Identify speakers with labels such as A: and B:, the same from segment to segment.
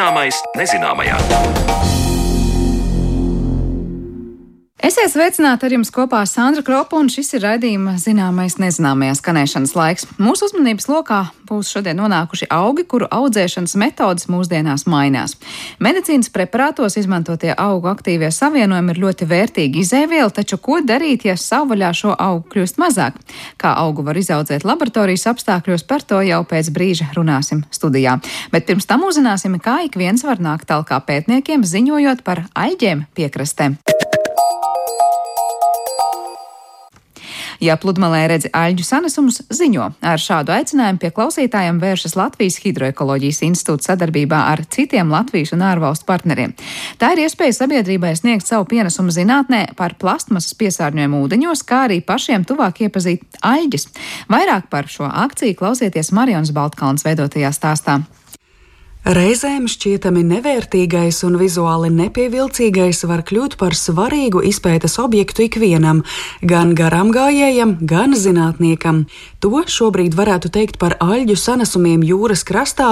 A: Zināmais nezināmajā.
B: Esiet sveicināti ar jums kopā Sandra Kropa, un šis ir raidījuma zināmais nezināmajā skanēšanas laiks. Mūsu uzmanības lokā būs šodien nonākuši augi, kuru audzēšanas metodas mūsdienās mainās. Medicīnas preparātos izmantotie augu aktīvie savienojumi ir ļoti vērtīgi izēvieli, taču ko darīt, ja savvaļā šo augu kļūst mazāk? Kā augu var izaudzēt laboratorijas apstākļos, par to jau pēc brīža runāsim studijā. Bet pirms tam uzzināsim, kā ik viens var nākt talkā pētniekiem, ziņojot par aļģiem piekrastēm. Ja pludmalē redzi aļģu sanesumus, ziņo. Ar šādu aicinājumu pie klausītājiem vēršas Latvijas Hidroekoloģijas institūts sadarbībā ar citiem Latvijas un ārvalstu partneriem. Tā ir iespēja sabiedrībai sniegt savu pienesumu zinātnē par plastmasas piesārņojumu ūdeņos, kā arī pašiem tuvāk iepazīt aļģes. Vairāk par šo akciju klausieties Marijonas Baltkalns veidotajā stāstā.
C: Reizēm šķietami nevērtīgais un vizuāli nepievilcīgais var kļūt par svarīgu izpētes objektu ikvienam, gan garām gājējam, gan zinātniekam. To šobrīd varētu teikt par aļģu sanesumiem jūras krastā,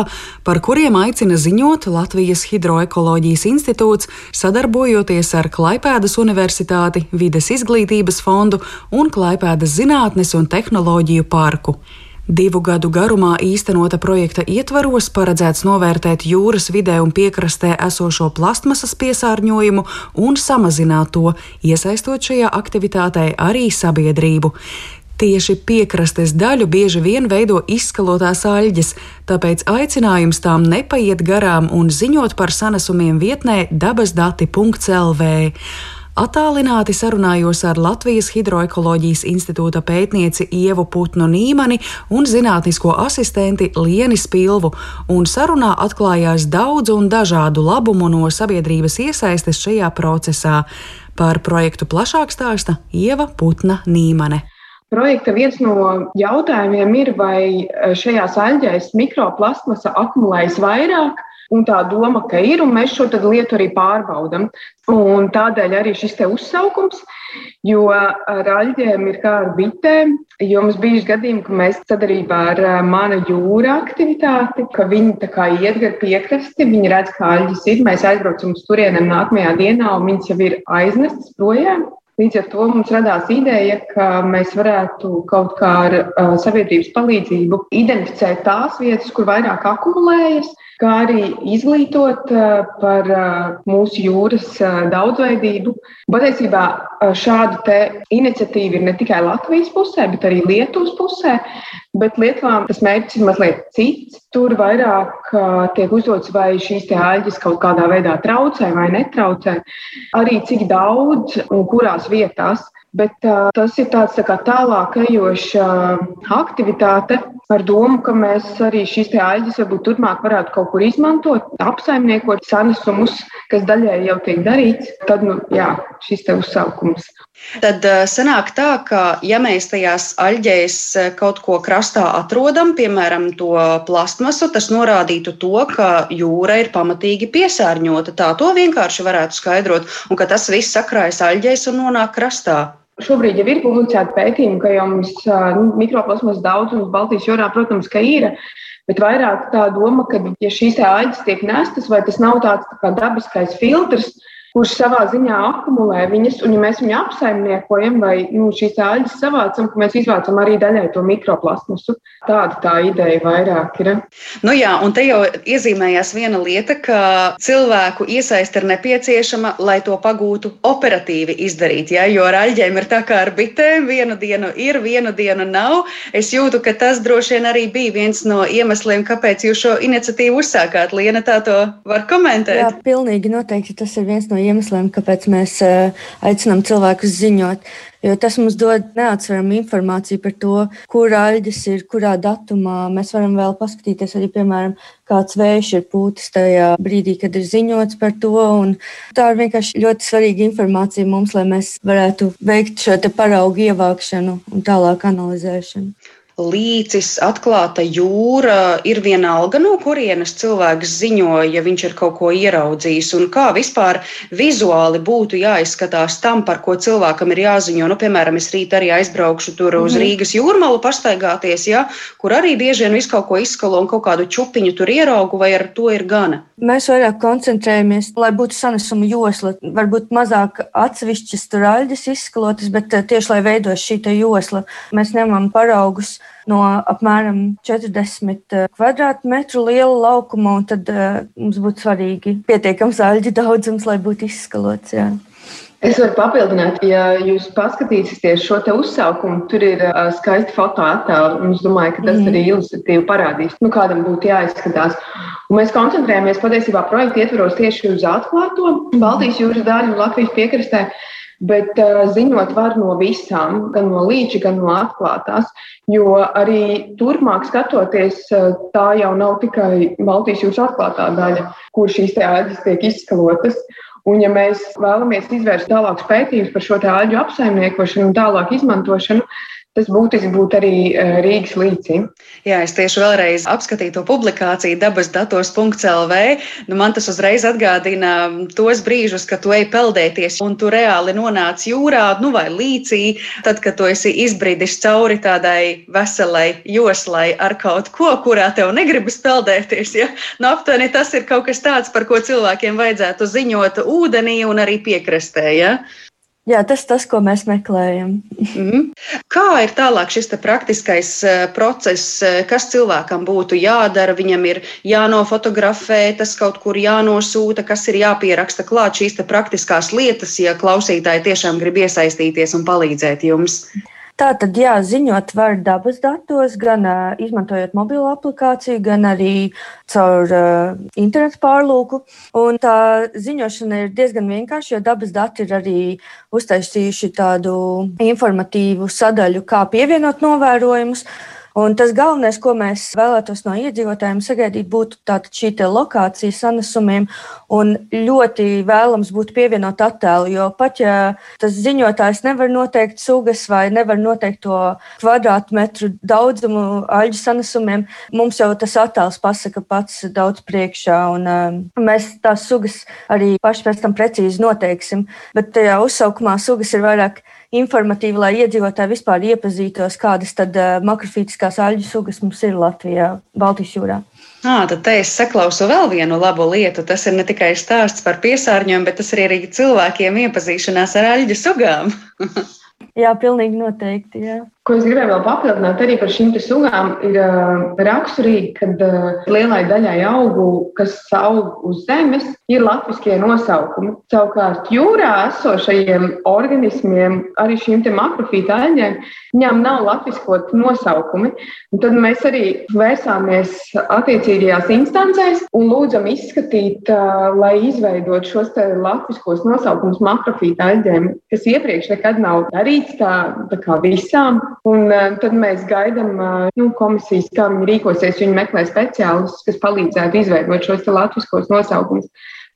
C: par kuriem aicina ziņot Latvijas Hidroekoloģijas institūts, sadarbojoties ar Klaipēdas Universitāti, Vides izglītības fondu un Klaipēdas Zinātnes un tehnoloģiju parku. Divu gadu garumā īstenota projekta ietvaros paredzēts novērtēt jūras vidē un piekrastē esošo plastmasas piesārņojumu un samazināt to, iesaistot šajā aktivitātē arī sabiedrību. Tieši piekrastes daļu bieži vien veido izskalotās aļģes, tāpēc aicinājums tām nepaiet garām un ziņot par sanesumiem vietnē dabasdati.lv. Atālināti sarunājos ar Latvijas Hidroekoloģijas institūta pētnieci Ievu Putnu Nīmani un zinātnisko asistenti Lieni Spilvu, un sarunā atklājās daudz un dažādu labumu no sabiedrības iesaistes šajā procesā. Par projektu plašāk stāsta Ieva Putna Nīmane.
D: Projekta viens no jautājumiem ir, vai šajās aļģēs mikroplastmasa akumulējas vairāk Un tā doma, ka ir, un mēs šo lietu arī pārbaudām. Tādēļ arī šis uzsaukums, jo ar aļģiem ir kā ar bitēm. Jo mums bija gadījumi, ka mēs sadarbībā ar mana jūra aktivitāti, ka viņi iet gar piekrasti, viņi redz, kā aļģis ir. Mēs aizbraucam uz turieniem nākamajā dienā, un viņas jau ir aiznestas projām. Līdz ar to mums radās ideja, ka mēs varētu kaut kā ar sabiedrības palīdzību identificēt tās vietas, kur vairāk akumulējas, kā arī izglītot eh, par eh, mūsu jūras eh, daudzveidību. Patiesībā šādu iniciatīvu ir ne tikai Latvijas pusē, bet arī Lietuvas pusē. Bet Lietuvā tas mērķis ir mazliet cits. Tur vairāk tiek uzdots, vai šīs āļģes kaut kādā veidā traucē vai netraucē, arī cik daudz un kurās vietās. Bet uh, tas ir tāds tā tālāk ejoša aktivitāte ar domu, ka mēs arī šīs aļģes varbūt turpmāk varētu kaut kur izmantot, apsaimniekot sanesumus, kas daļai jau tiek darīts. Tad, nu, jā, šis te uzsaukums.
E: Tad sanāk tā, ka ja mēs tajās aļģēs kaut ko krastā atrodam, piemēram, to plastmasu, tas norādītu to, ka jūra ir pamatīgi piesārņota. Tā to vienkārši varētu skaidrot, un ka tas viss sakrājas aļģēs un nonāk krastā.
D: Šobrīd jau ir publicēti pētījumi, ka jau mums nu, mikroplasmas daudzums Baltijas jūrā, protams, ir. Bet vairāk tā doma, ka, ja šīs āķis tiek nestas, vai tas nav tāds tā dabiskais filtrs, kurš savā ziņā akumulē viņas, un ja mēs viņu apsaimniekojam vai nu, šīs āļas savācam, tad mēs izvācam arī daļai to mikroplasmasu. Tāda tā ideja vairāk ir.
E: Nu jā, un te jau iezīmējās viena lieta, ka cilvēku iesaist ir nepieciešama, lai to pagūtu operatīvi izdarīt. Ja? Jo ar aļģiem ir tā kā ar bitēm, vienu dienu ir, vienu dienu nav. Es jūtu, ka tas droši vien arī bija viens no iemesliem, kāpēc jūs šo iniciatīvu uzsākāt. Liena tā to var komentēt.
F: Jā, pilnīgi noteikti tas ir viens no iemesliem, kāpēc mēs eh, aicinām cilvēkus ziņot. Jo tas mums dod neatsveramu informāciju par to, kur aļģis ir, kurā datumā. Mēs varam vēl paskatīties arī, piemēram, kāds vējš ir pūtis tajā brīdī, kad ir ziņots par to. Tā ir vienkārši ļoti svarīga informācija mums, lai mēs varētu veikt šo paraugu ievākšanu un tālāk analizēšanu.
E: Līcis, atklāta jūra ir vienalga, no kurienes cilvēks ziņo, ja viņš ir kaut ko ieraudzījis, un kā vispār vizuāli būtu jāizskatās tam, par ko cilvēkam ir jāziņo. Nu, piemēram, es rīt arī aizbraukšu tur uz mm. Rīgas jūrmalu pastaigāties, ja, kur arī bieži vien visu kaut ko izskalo un kaut kādu čupiņu tur ieraugu, vai ar to ir gana.
F: Mēs vairāk koncentrējamies, lai būtu sanesuma josla, varbūt mazāk atsevišķas tur aļģes izskalotas, bet eh, tieši lai veidos šī josla, mēs ņemam paraugus no apmēram 40 eh, kvadrātmetru liela laukuma, un tad uh, mums būtu svarīgi pietiekams aļģu daudzums, lai būtu izskalots. Jā.
D: Es varu papildināt, ja jūs paskatīsieties šo uzsaukumu, tur ir uh, skaisti fotoattēli. Es domāju, ka tas mm. arī ilustratīvi parādīs, nu, kādam būtu jāizskatās. Un mēs koncentrējamies patiesībā projekta ietvaros tieši uz atklāto Baltijas jūras daļu un Latvijas piekrastē. Bet uh, ziņot var no visām, gan no līča, gan no atklātās. Jo arī turpmāk skatoties, uh, tā jau nav tikai Baltijas jūras atklātā daļa, kur šīs ēdas tiek izskalotas. Un, ja mēs vēlamies izvērst tālākus pētījumus par šo aļģu apsaimniekošanu un tālāk izmantošanu, Tas būtiski būtu arī e, Rīgas līcī.
E: Jā, es tieši vēlreiz apskatīju to publikāciju dabasdatos.lv. Nu, man tas uzreiz atgādina tos brīžus, kad tu ej peldēties un tu reāli nonāc jūrā nu, vai līcī, tad, kad tu esi izbridis cauri tādai veselai joslai ar kaut ko, kurā tev negribas peldēties. Ja? Nu, aptuveni tas ir kaut kas tāds, par ko cilvēkiem vajadzētu ziņot ūdenī un arī piekrastē. Ja?
F: Jā, tas ir tas, ko mēs meklējam.
E: mm. Kā ir tālāk šis praktiskais uh, process, uh, kas cilvēkam būtu jādara? Viņam ir jānofotografē, tas kaut kur jānosūta, kas ir jāpieraksta klāt šīs praktiskās lietas, ja klausītāji tiešām grib iesaistīties un palīdzēt jums.
F: Tātad, jā, ziņot var dabas datos, gan uh, izmantojot mobilo aplikāciju, gan arī caur uh, internetu pārlūku. Un tā ziņošana ir diezgan vienkārša, jo dabas dati ir arī uztaisījuši tādu informatīvu sadaļu, kā pievienot novērojumus. Un tas galvenais, ko mēs vēlētos no iedzīvotājiem sagaidīt, būtu šī lokācija sanesumiem. Un ļoti vēlams būtu pievienot attēlu, jo pat ja tas ziņotājs nevar noteikt sugas vai nevar noteikt to kvadrātmetru daudzumu aļģu sanesumiem, mums jau tas attēls pasaka pats daudz priekšā. Un, uh, mēs tās sugas arī paši pēc tam precīzi noteiksim. Bet tajā uzsaukumā sugas ir vairāk informatīvi, lai iedzīvotāji vispār iepazītos, kādas tad uh, makrofītiskās aļģu sugas mums ir Latvijā, Baltijas jūrā.
E: À, tad te es saklausu vēl vienu labu lietu. Tas ir ne tikai stāsts par piesārņojumu, bet tas ir arī cilvēkiem iepazīšanās ar aļģu sugām.
F: jā, pilnīgi noteikti. Jā.
D: Ko es gribēju vēl papildināt arī par šīm sugām, ir uh, raksturīgi, ka uh, lielai daļai augu, kas aug uz zemes, ir latviešu nosaukumi. Savukārt jūrā esošajiem organismiem, arī šīm makrofīta aļģēm, viņām nav latviešu nosaukumi. Un tad mēs arī vērsāmies attiecīgajās instancēs un lūdzam izskatīt, uh, lai izveidot šos latviešu nosaukumus makrofīta aļģēm, kas iepriekš nekad nav darīts tā, tā kā visām. Un uh, tad mēs gaidām uh, nu, komisijas, kā viņi rīkosies. Viņi meklē speciālistus, kas palīdzētu izveidot šos latviskos nosaukumus.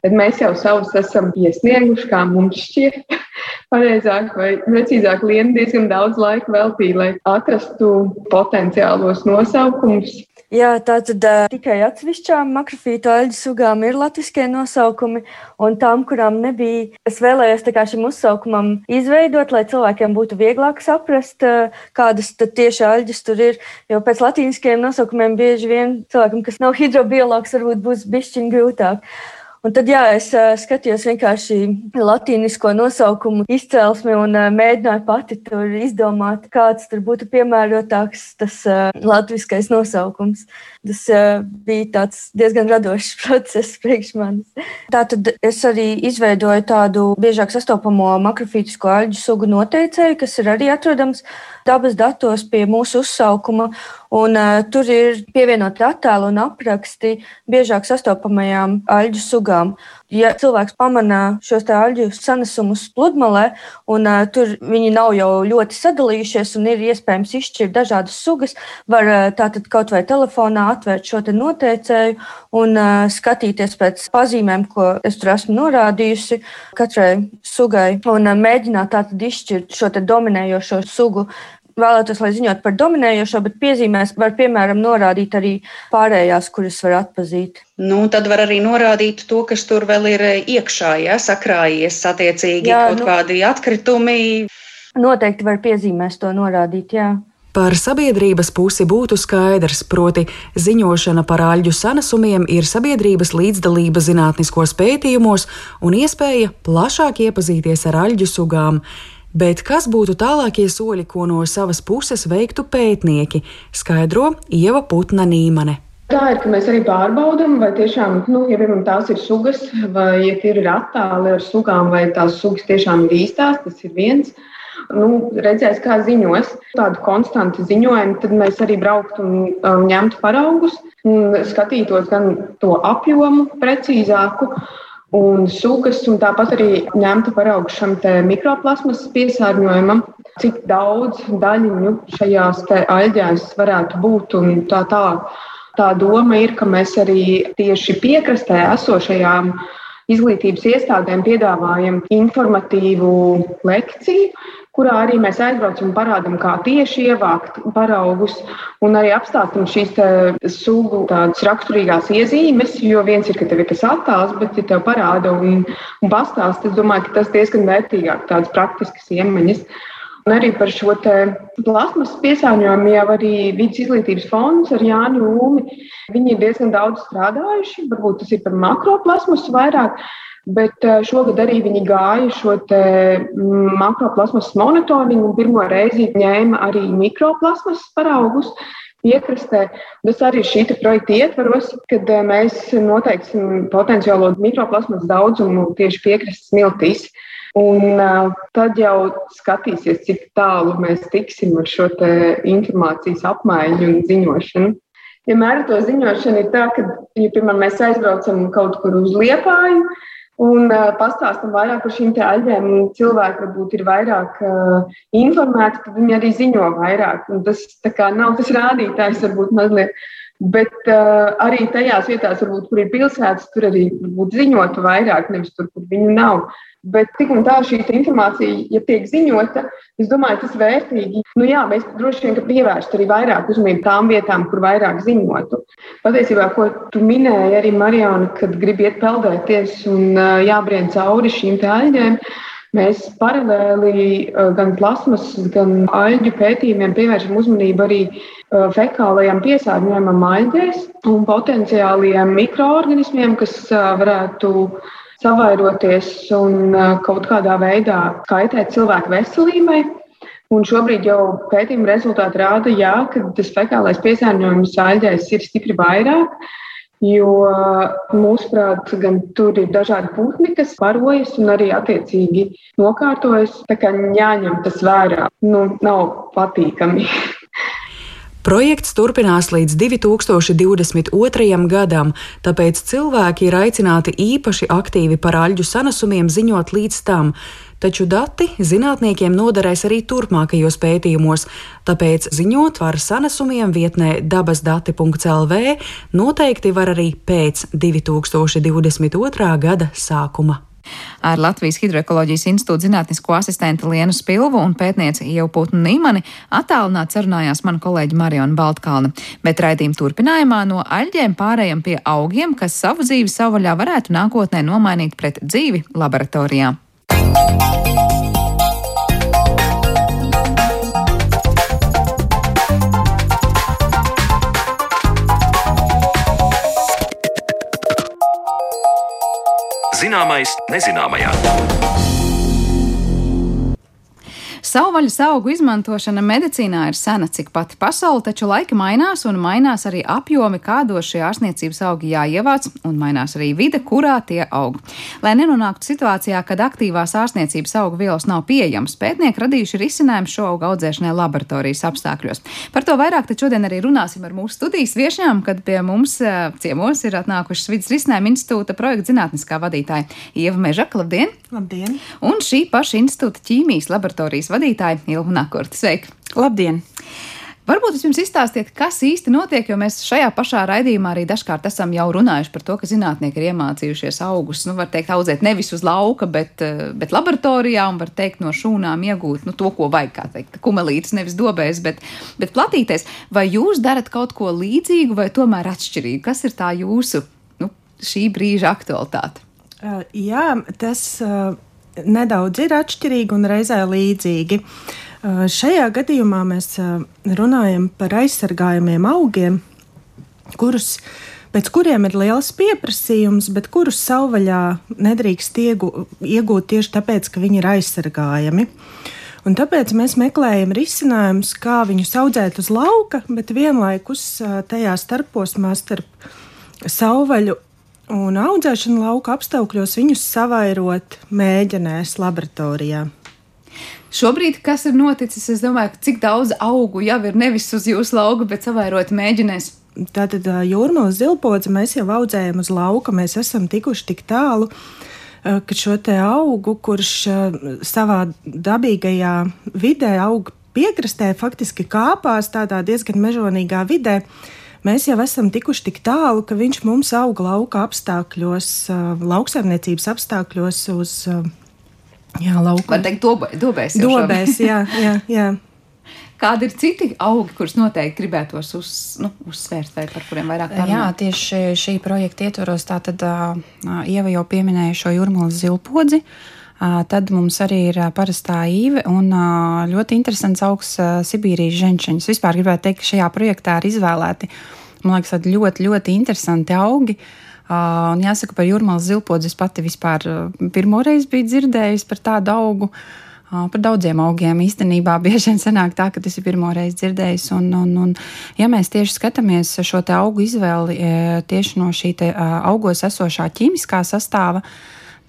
D: Bet mēs jau savus esam iesnieguši, kā mums šķiet, pareizāk vai precīzāk, Liena diezgan daudz laika veltīja, lai atrastu potenciālos nosaukumus.
F: Jā, tātad uh, tikai atsevišķām makrofītu aļģu sugām ir latviskie nosaukumi, un tām, kurām nebija, es vēlējos šim uzsaukumam izveidot, lai cilvēkiem būtu vieglāk saprast, uh, kādas tieši aļģes tur ir. Jo pēc latīniskiem nosaukumiem bieži vien cilvēkam, kas nav hidrobiologs, varbūt būs bišķiņ grūtāk. Un tad jā, es uh, skatījos vienkārši latīnisko nosaukumu izcelsmi un uh, mēģināju pati tur izdomāt, kāds tur būtu piemērotāks tas uh, latviskais nosaukums. Tas bija diezgan radošs process priekš manis. Tātad es arī izveidoju tādu biežāk sastopamo makrofītisko aļģu sugu noteicēju, kas ir arī atrodams dabas datos pie mūsu uzsaukuma. Un, uh, tur ir pievienoti attēli un apraksti biežāk sastopamajām aļģu sugām. Ja cilvēks pamanā šos aļģu sanesumus pludmalē, un uh, tur viņi nav jau ļoti sadalījušies, un ir iespējams izšķirt dažādas sugas, var uh, tātad kaut vai telefonā atvērt šo noteicēju un uh, skatīties pēc pazīmēm, ko es tur esmu norādījusi katrai sugai, un uh, mēģināt tātad izšķirt šo dominējošo sugu vēlētos, lai ziņot par dominējošo, bet piezīmēs var, piemēram, norādīt arī pārējās, kuras var atpazīt.
E: Nu, tad var arī norādīt to, kas tur vēl ir iekšā, ja sakrājies attiecīgi jā, kaut nu, kādi atkritumi.
F: Noteikti var piezīmēs to norādīt, jā.
C: Par sabiedrības pusi būtu skaidrs, proti, ziņošana par aļģu sanesumiem ir sabiedrības līdzdalība zinātniskos pētījumos un iespēja plašāk iepazīties ar aļģu sugām. Bet kas būtu tālākie soļi, ko no savas puses veiktu pētnieki, skaidro Ieva Putna Nīmane.
D: Tā ir, ka mēs arī pārbaudām, vai tiešām, nu, ja piemēram tās ir sugas, vai ja ir attāli ar sugām, vai tās sugas tiešām ir īstās, tas ir viens nu, redzēs, kā ziņos. Tādu konstantu ziņojumu, tad mēs arī brauktu un um, ņemtu paraugus, un skatītos gan to apjomu precīzāku. Un sugas, un tāpat arī ņemtu paraugu šam mikroplasmas piesārņojumam, cik daudz daļiņu šajās aļģēs varētu būt un tā tālāk. Tā doma ir, ka mēs arī tieši piekrastē esošajām izglītības iestādēm piedāvājam informatīvu lekciju, kurā arī mēs aizbraucam un parādām, kā tieši ievākt paraugus un arī apstāstam šīs sugu tādas raksturīgās iezīmes. Jo viens ir, ka tev ir tas attēls, bet, ja tev parāda un, un pastāsta, es domāju, ka tas diezgan vērtīgāk, tādas praktiskas iemaņas. Un arī par šo plasmas piesārņojumu jau arī vidus izglītības fonds ar Jānu Ulmi. Viņi ir diezgan daudz strādājuši. Varbūt tas ir par makroplasmasu vairāk, Bet eh, šogad arī viņi gāja šo mm, makroplasmas monitoringu un pirmo reizi ņēma arī mikroplasmas paraugus piekrastē. Tas arī šī projekta ietvaros, kad eh, mēs noteiksim potenciālo mikroplasmas daudzumu tieši piekrastes miltīs. Un uh, tad jau skatīsies, cik tālu mēs tiksim ar šo informācijas apmaiņu un ziņošanu. Vienmēr ja to ziņošanu ir tā, ka, ja, piemēram, mēs aizbraucam kaut kur uz liepāju, un uh, pastāstam vairāk par šīm aļģēm. Cilvēki varbūt ir vairāk uh, informēti, tad viņi arī ziņo vairāk. Un tas nav tas rādītājs, varbūt mazliet. Bet uh, arī tajās vietās, varbūt, kur ir pilsētas, tur arī ziņotu vairāk, nevis tur, kur viņu nav. Bet tik un tā šī informācija, ja tiek ziņota, es domāju, tas ir vērtīgi. Nu, jā, mēs droši vien pievērstu arī vairāk uzmanību tām vietām, kur vairāk ziņotu. Patiesībā, ko tu minēji arī Marijāna, kad gribi iet peldēties un jābrien cauri šīm aļģēm. Mēs paralēli gan plasmas, gan aļģu pētījumiem pievēršam uzmanību arī fekālajam piesārņojumam aļģēs un potenciāliem mikroorganismiem, kas varētu savairoties un kaut kādā veidā kaitēt cilvēku veselībai. Un šobrīd jau pētījuma rezultāti rāda, jā, ka tas fekālais piesārņojums aļģēs ir stipri vairāk. Jo mūsuprāt, gan tur ir dažādi putni, kas parojas un arī attiecīgi nokārtojas. Tā kā jāņem tas vērā, nu, nav patīkami.
C: Projekts turpinās līdz 2022. gadam, tāpēc cilvēki ir aicināti īpaši aktīvi par aļģu sanesumiem ziņot līdz tam. Taču dati zinātniekiem noderēs arī turpmākajos pētījumos, tāpēc ziņot var sanesumiem vietnē dabasdati.lv noteikti var arī pēc 2022. gada sākuma.
B: Ar Latvijas Hidroekoloģijas institūta zinātnisko asistentu Lienu Spilvu un pētnieci Ievputnu Nīmani attālināt sarunājās mana kolēģi Mariona Baltkalna. Bet raidījuma turpinājumā no aļģiem pārējām pie augiem, kas savu dzīvi savvaļā varētu nākotnē nomainīt pret dzīvi laboratorijā. Música Zināmais nezināmajā. Savvaļas augu izmantošana medicīnā ir sena, cik pati pasaule, taču laika mainās un mainās arī apjomi, kādos šie ārstniecības augi jāievāc, un mainās arī vide, kurā tie aug. Lai nenonāktu situācijā, kad aktīvās ārstniecības augu vielas nav pieejamas, pētnieki radījuši risinājumu šo augu audzēšanai laboratorijas apstākļos. Par to vairāk tad šodien arī runāsim ar mūsu studijas viešņām, kad pie mums eh, ciemos ir atnākušas Vidas risinājuma institūta projekta zinātniskā vadītāja Ieva Mežaka. Labdien!
A: Labdien!
B: Un šī paša institūta ķīmijas laboratorijas vadītāja vadītāja Ilva Nakurta. Sveika!
A: Labdien!
B: Varbūt jūs izstāstiet, kas īsti notiek, jo mēs šajā pašā raidījumā arī dažkārt esam jau runājuši par to, ka zinātnieki ir iemācījušies augus, nu, var teikt, audzēt nevis uz lauka, bet, eh, bet laboratorijā, un var teikt, no šūnām iegūt nu, to, ko vajag, kā teikt, kumelītes, nevis dobēs, bet, bet platīties. Vai jūs darat kaut ko līdzīgu vai tomēr atšķirīgu? Kas ir tā jūsu nu, šī brīža aktualitāte?
A: Uh, jā, tas uh, nedaudz ir atšķirīgi un reizē līdzīgi. Uh, šajā gadījumā mēs uh, runājam par aizsargājumiem augiem, kurus, pēc kuriem ir liels pieprasījums, bet kurus savvaļā nedrīkst iegu, iegūt tieši tāpēc, ka viņi ir aizsargājami. Un tāpēc mēs meklējam risinājumus, kā viņus audzēt uz lauka, bet vienlaikus uh, tajā starposmā starp savvaļu un audzēšanu lauka apstākļos viņus savairot mēģinēs laboratorijā.
B: Šobrīd, kas ir noticis, es domāju, cik daudz augu jau ir nevis uz jūsu lauka, bet savairot mēģinēs.
A: Tātad jūrmālas zilpodzi mēs jau audzējam uz lauka, mēs esam tikuši tik tālu, ka šo te augu, kurš savā dabīgajā vidē aug piekrastē, faktiski kāpās tādā diezgan mežonīgā vidē. Mēs jau esam tikuši tik tālu, ka viņš mums aug lauka apstākļos, lauksaimniecības apstākļos uz Jā, laukuma.
B: Var teikt, dobē, dobēs.
A: Dobēs, jā, jā, jā.
B: Kādi ir citi augi, kurus noteikti gribētos uz, nu, uzsvērt, vai par kuriem vairāk
G: pārunāt? Jā, tieši šī projekta ietvaros tātad uh, Ieva jau pieminēja šo jūrmālas zilpodzi. Uh, tad mums arī ir uh, parastā īve un uh, ļoti interesants augs uh, Sibīrijas ženšaņas. Vispār gribētu teikt, ka šajā projektā ir izvēlēti, man liekas, ļoti, ļoti interesanti augi. Uh, Un jāsaka, par jūrmālas zilpodzi es pati vispār pirmoreiz biju dzirdējusi par tādu augu. Par daudziem augiem īstenībā bieži vien sanāk tā, ka tas ir pirmo reizi dzirdējis. Un, un, un, ja mēs tieši skatāmies šo augu izvēli tieši no šī augos esošā ķīmiskā sastāvā,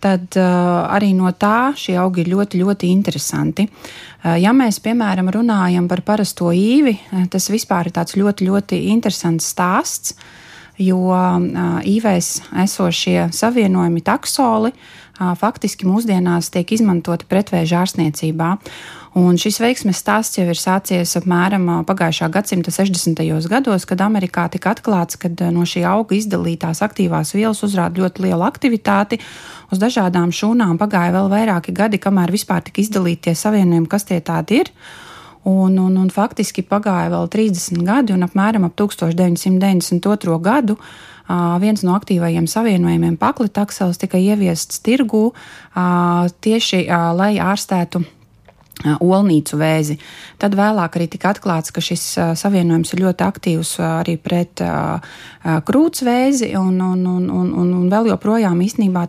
G: tad uh, arī no tā šie augi ir ļoti, ļoti interesanti. Uh, ja mēs, piemēram, runājam par parasto īvi, tas vispār ir tāds ļoti, ļoti interesants stāsts. Uh, jo īvēs esošie savienojumi taksoli faktiski mūsdienās tiek izmantoti pretvēža ārstniecībā. Un šis veiksmes stāsts jau ir sācies apmēram pagājušā gadsimta 60. gados, kad Amerikā tika atklāts, ka no šī auga izdalītās aktīvās vielas uzrāda ļoti lielu aktivitāti. Uz dažādām šūnām pagāja vēl vairāki gadi, kamēr vispār tika izdalīti tie savienojumi, kas tie tādi ir. Un, un, un faktiski pagāja vēl 30 gadi, un apmēram ap 1992. gadu viens no aktīvajiem savienojumiem, paklitaksels, tika ieviests tirgū tieši lai ārstētu olnīcu vēzi. Tad vēlāk arī tika atklāts, ka šis savienojums ir ļoti aktīvs arī pret krūtsvēzi, un, un, un, un, un, un vēl joprojām īstenībā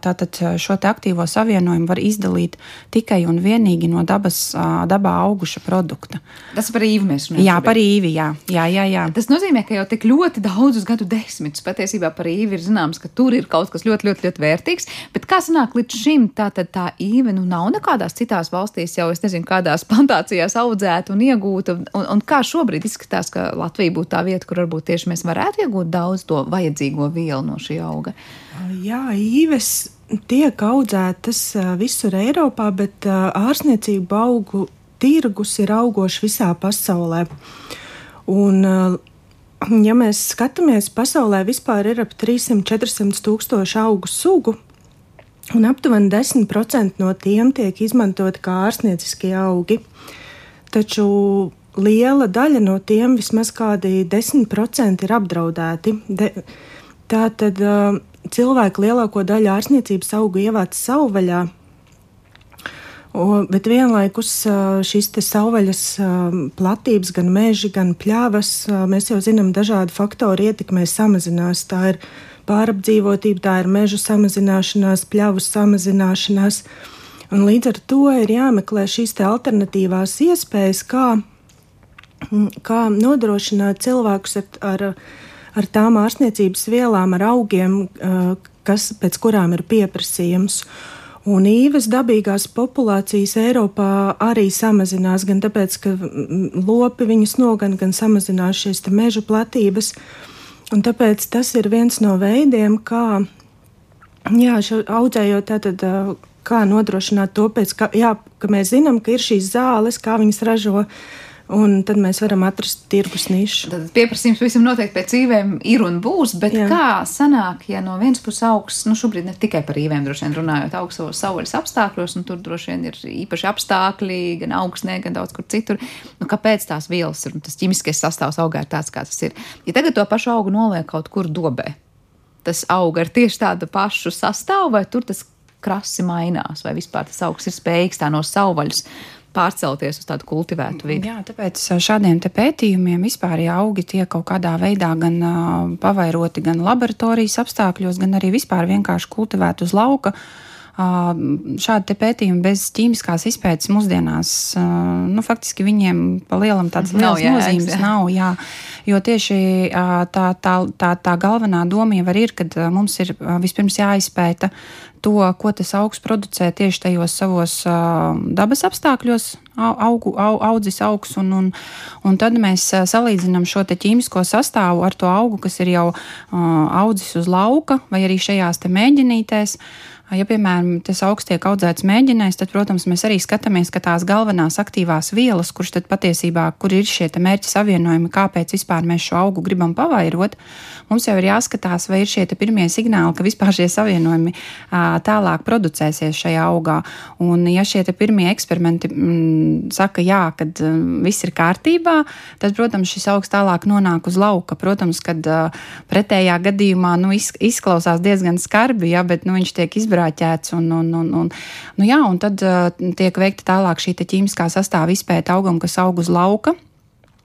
G: šo aktīvo savienojumu var izdalīt tikai un vienīgi no dabas, dabā auguša produkta.
B: Tas par īvi mēs runājam.
G: Jā, par īvi, jā. jā, jā, jā.
B: Tas nozīmē, ka jau tik ļoti daudzus gadu desmitus patiesībā par īvi ir zināms, ka tur ir kaut kas ļoti, ļoti, ļoti vērtīgs, bet kā sanāk līdz šim, tā tad tā īve nu nav nekādās citās valstīs jau, es nezinu, kādās plantācijās audzēta un iegūta. Un, un kā šobrīd izskatās, ka Latvija būtu tā vieta, kur varbūt tieši mēs varētu iegūt daudz to vajadzīgo vielu no šī auga?
A: Jā, īves tiek audzētas visur Eiropā, bet ārsniecību augu tirgus ir augošs visā pasaulē. Un, ja mēs skatāmies, pasaulē vispār ir ap 300-400 tūkstoši augu sugu, un aptuveni 10% no tiem tiek izmantoti kā ārstnieciskie augi. Taču liela daļa no tiem, vismaz kādi 10%, ir apdraudēti. De, tā tad uh, cilvēki lielāko daļu ārstniecības augu ievāc savvaļā. O, bet vienlaikus šīs savvaļas platības, gan meži, gan pļāvas, mēs jau zinām, dažādi faktori ietekmē samazinās. Tā ir pārapdzīvotība, tā ir mežu samazināšanās, pļavu samazināšanās. Un līdz ar to ir jāmeklē šīs alternatīvās iespējas, kā, kā nodrošināt cilvēkus ar, ar, ar tām ārstniecības vielām, ar augiem, kas, pēc kurām ir pieprasījums. Un īves dabīgās populācijas Eiropā arī samazinās, gan tāpēc, ka lopi viņus nogan, gan samazinās šīs meža platības. Uh, Un tāpēc tas ir viens no veidiem, kā jā, audzējot, tātad, kā nodrošināt to, pēc, ka, jā, ka mēs zinām, ka ir šīs zāles, kā viņas ražo Un tad mēs varam atrast tirgus nišu.
B: Tad pieprasījums visam noteikti pēc īvēm ir un būs, bet Jā. kā sanāk, ja no vienas puses augsts, nu šobrīd ne tikai par īvēm droši vien runājot, augsts savos savvaļas apstākļos, un tur droši vien ir īpaši apstākļi, gan augstnē, gan daudz kur citur. Nu, kāpēc tās vielas un tas ķimiskais sastāvs augā ir tāds, kāds tas ir? Ja tagad to pašu augu noliek kaut kur dobē, tas auga ar tieši tādu pašu sastāvu, vai tur tas krasi mainās, vai vispār tas augs ir spējīgs tā no savvaļas pārcelties uz tādu kultivētu vidi.
G: Jā, tāpēc šādiem pētījumiem vispār ja augi tiek kaut kādā veidā gan uh, pavairoti gan laboratorijas apstākļos, gan arī vispār vienkārši kultivēt uz lauka. Uh, šādi pētījumi bez ķīmiskās izpētes mūsdienās, nu, faktiski viņiem pa lielam tādas lielas nav, nozīmes jā. nav. Jā, jo tieši tā, tā, tā, tā galvenā doma jau ir, ka mums ir vispirms jāizpēta to, ko tas augs producē tieši tajos savos dabas apstākļos, augu, au, audzis augs, un, un, un tad mēs salīdzinām šo ķīmisko sastāvu ar to augu, kas ir jau audzis uz lauka vai arī šajās mēģinītēs. Uh, Ja, piemēram, tas augsts tiek audzēts mēģinēs, tad, protams, mēs arī skatāmies, ka tās galvenās aktīvās vielas, kurš tad patiesībā, kur ir šie mērķi savienojumi, kāpēc vispār mēs šo augu gribam pavairot, mums jau ir jāskatās, vai ir šie pirmie signāli, ka vispār šie savienojumi tālāk producēsies šajā augā. Un, ja šie pirmie eksperimenti m, mm, saka, jā, kad viss ir kārtībā, tad, protams, šis augs tālāk nonāk uz lauka. Protams, kad pretējā gadījumā nu, izklausās diezgan skarbi, ja, bet nu, viņš tiek izbraucis izbrāķēts. Un, un, un, un, nu jā, un tad uh, tiek veikta tālāk šī ķīmiskā sastāvā izpēta augam, kas aug uz lauka.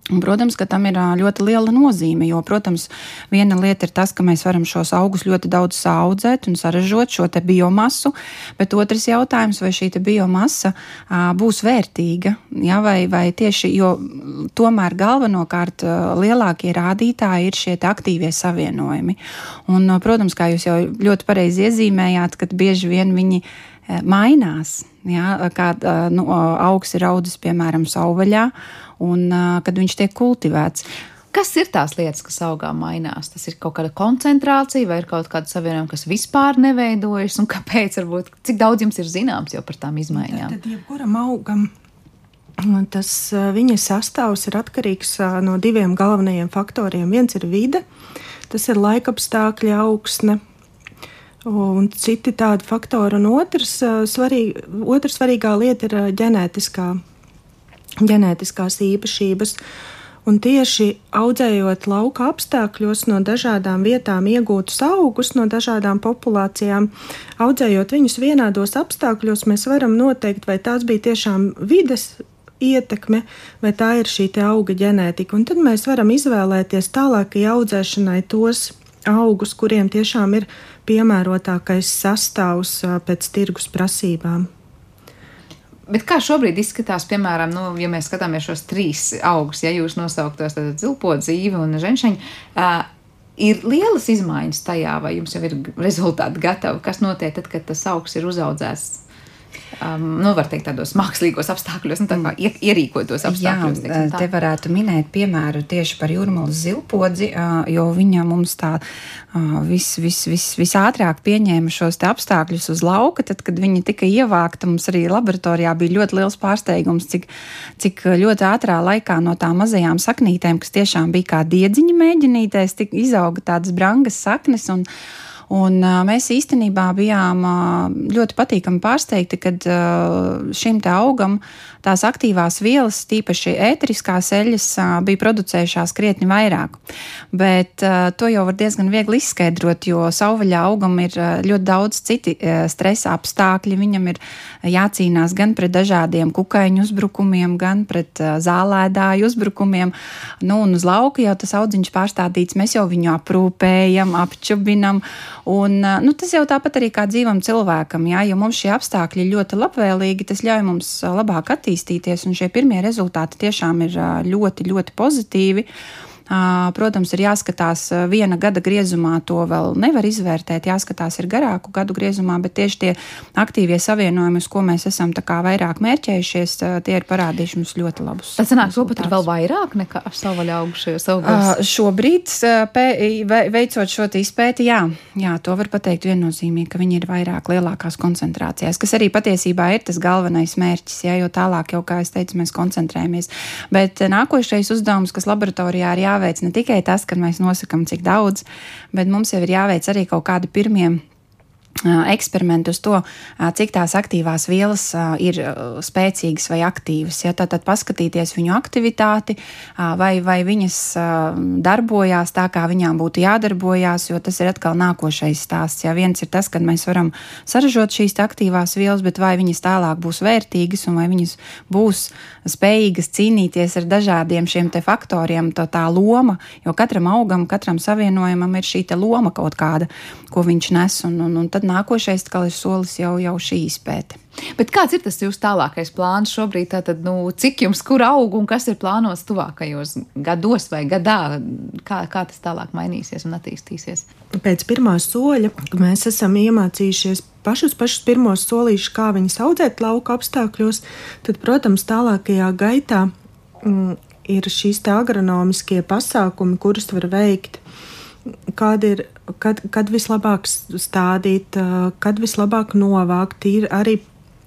G: Un, protams, ka tam ir ļoti liela nozīme, jo, protams, viena lieta ir tas, ka mēs varam šos augus ļoti daudz audzēt un saražot šo biomasu, bet otrs jautājums, vai šī biomasa būs vērtīga, ja, vai, vai tieši, jo tomēr galvenokārt lielākie rādītāji ir šie aktīvie savienojumi. Un, protams, kā jūs jau ļoti pareizi iezīmējāt, kad bieži vien viņi mainās. Ja, kā nu, augs ir audzis, piemēram, savvaļā, un kad viņš tiek kultivēts.
B: Kas ir tās lietas, kas augā mainās? Tas ir kaut kāda koncentrācija, vai ir kaut kāda savienojuma, kas vispār neveidojas, un kāpēc? Varbūt, cik daudz jums ir zināms jau par tām izmaiņām?
A: Tad, tad jebkuram augam tas viņa sastāvs ir atkarīgs no diviem galvenajiem faktoriem. Viens ir vide, tas ir laikapstākļi, augsne, un citi tādi faktori. Un otrs, svarīg, otra svarīgā lieta ir ģenētiskā ģenētiskās īpašības. Un tieši audzējot lauka apstākļos no dažādām vietām iegūtus augus, no dažādām populācijām, audzējot viņus vienādos apstākļos, mēs varam noteikt, vai tās bija tiešām vides ietekme, vai tā ir šī auga ģenētika. Un tad mēs varam izvēlēties tālākai audzēšanai tos augus, kuriem tiešām ir piemērotākais sastāvs pēc tirgus prasībām.
B: Bet kā šobrīd izskatās, piemēram, nu, ja mēs skatāmies šos trīs augus, ja jūs nosauktos zilpo dzīvi un ženšaņu, uh, ir lielas izmaiņas tajā, vai jums jau ir rezultāti gatavi, kas notiek tad, kad tas augs ir uzaudzēts um, nu, var teikt, tādos mākslīgos apstākļos, nu, tā kā ierīkotos apstākļos.
G: Jā, te varētu minēt piemēru tieši par jūrmālas zilpodzi, uh, jo viņa mums tā uh, vis, vis, vis, visātrāk pieņēma šos apstākļus uz lauka. Tad, kad viņa tika ievākta, mums arī laboratorijā bija ļoti liels pārsteigums, cik, cik ļoti ātrā laikā no tām mazajām saknītēm, kas tiešām bija kā diedziņa mēģinītēs, izauga tādas brangas saknes. Un, Un, uh, mēs īstenībā bijām uh, ļoti patīkami pārsteigti, kad uh, šim te augam tās aktīvās vielas, tīpaši ēteriskās eļļas, bija producējušās krietni vairāk. Bet to jau var diezgan viegli izskaidrot, jo savvaļā augam ir ļoti daudz citi stresa apstākļi. Viņam ir jācīnās gan pret dažādiem kukaiņu uzbrukumiem, gan pret zālēdāju uzbrukumiem. Nu, un uz lauka jau tas audziņš pārstādīts, mēs jau viņu aprūpējam, apčubinam. Un, nu, tas jau tāpat arī kā dzīvam cilvēkam, jā, jo mums šie apstākļi ļoti labvēlīgi, tas ļauj mums labāk attīstīties, un šie pirmie rezultāti tiešām ir ļoti, ļoti pozitīvi. Protams, ir jāskatās viena gada griezumā, to vēl nevar izvērtēt, jāskatās ir garāku gadu griezumā, bet tieši tie aktīvie savienojumi, uz ko mēs esam vairāk mērķējušies, tie ir parādījuši mums ļoti labus.
B: Tas sanāk, ka pat ir vēl vairāk nekā savvaļā augušajos augļos.
G: Uh, šobrīd, pē, veicot šo izpēti, jā, jā, to var pateikt viennozīmīgi, ka viņi ir vairāk lielākās koncentrācijās, kas arī patiesībā ir tas galvenais mērķis, jā, jo tālāk jau, kā es teicu, mēs koncentrējamies. Bet nākošais uzdevums, kas laboratorijā ir jāveic, ne tikai tas, ka mēs nosakam, cik daudz, bet mums jau ir jāveic arī kaut kādi pirmie eksperimenti uz to, cik tās aktīvās vielas ir spēcīgas vai aktīvas. Ja, tad, tad paskatīties viņu aktivitāti, vai, vai viņas darbojās tā, kā viņām būtu jādarbojās, jo tas ir atkal nākošais stāsts. Ja viens ir tas, ka mēs varam saražot šīs aktīvās vielas, bet vai viņas tālāk būs vērtīgas un vai viņas būs spējīgas cīnīties ar dažādiem šiem faktoriem, tā, tā loma, jo katram augam, katram savienojumam ir šī loma kaut kāda, ko viņš nes. Un, un, un tad nākošais ir solis jau, jau šī izpēte.
B: Bet kāds ir tas jūsu tālākais plāns šobrīd? Tātad, nu, cik jums kur aug un kas ir plānots tuvākajos gados vai gadā? Kā, kā tas tālāk mainīsies un attīstīsies?
A: Pēc pirmā soļa mēs esam iemācījušies pašus, pašus pirmos solīšus, kā viņus audzēt lauka apstākļos. Tad, protams, tālākajā gaitā mm, ir šīs agronomiskie pasākumi, kurus var veikt kāda ir, kad, kad vislabāk stādīt, kad vislabāk novākt. Ir arī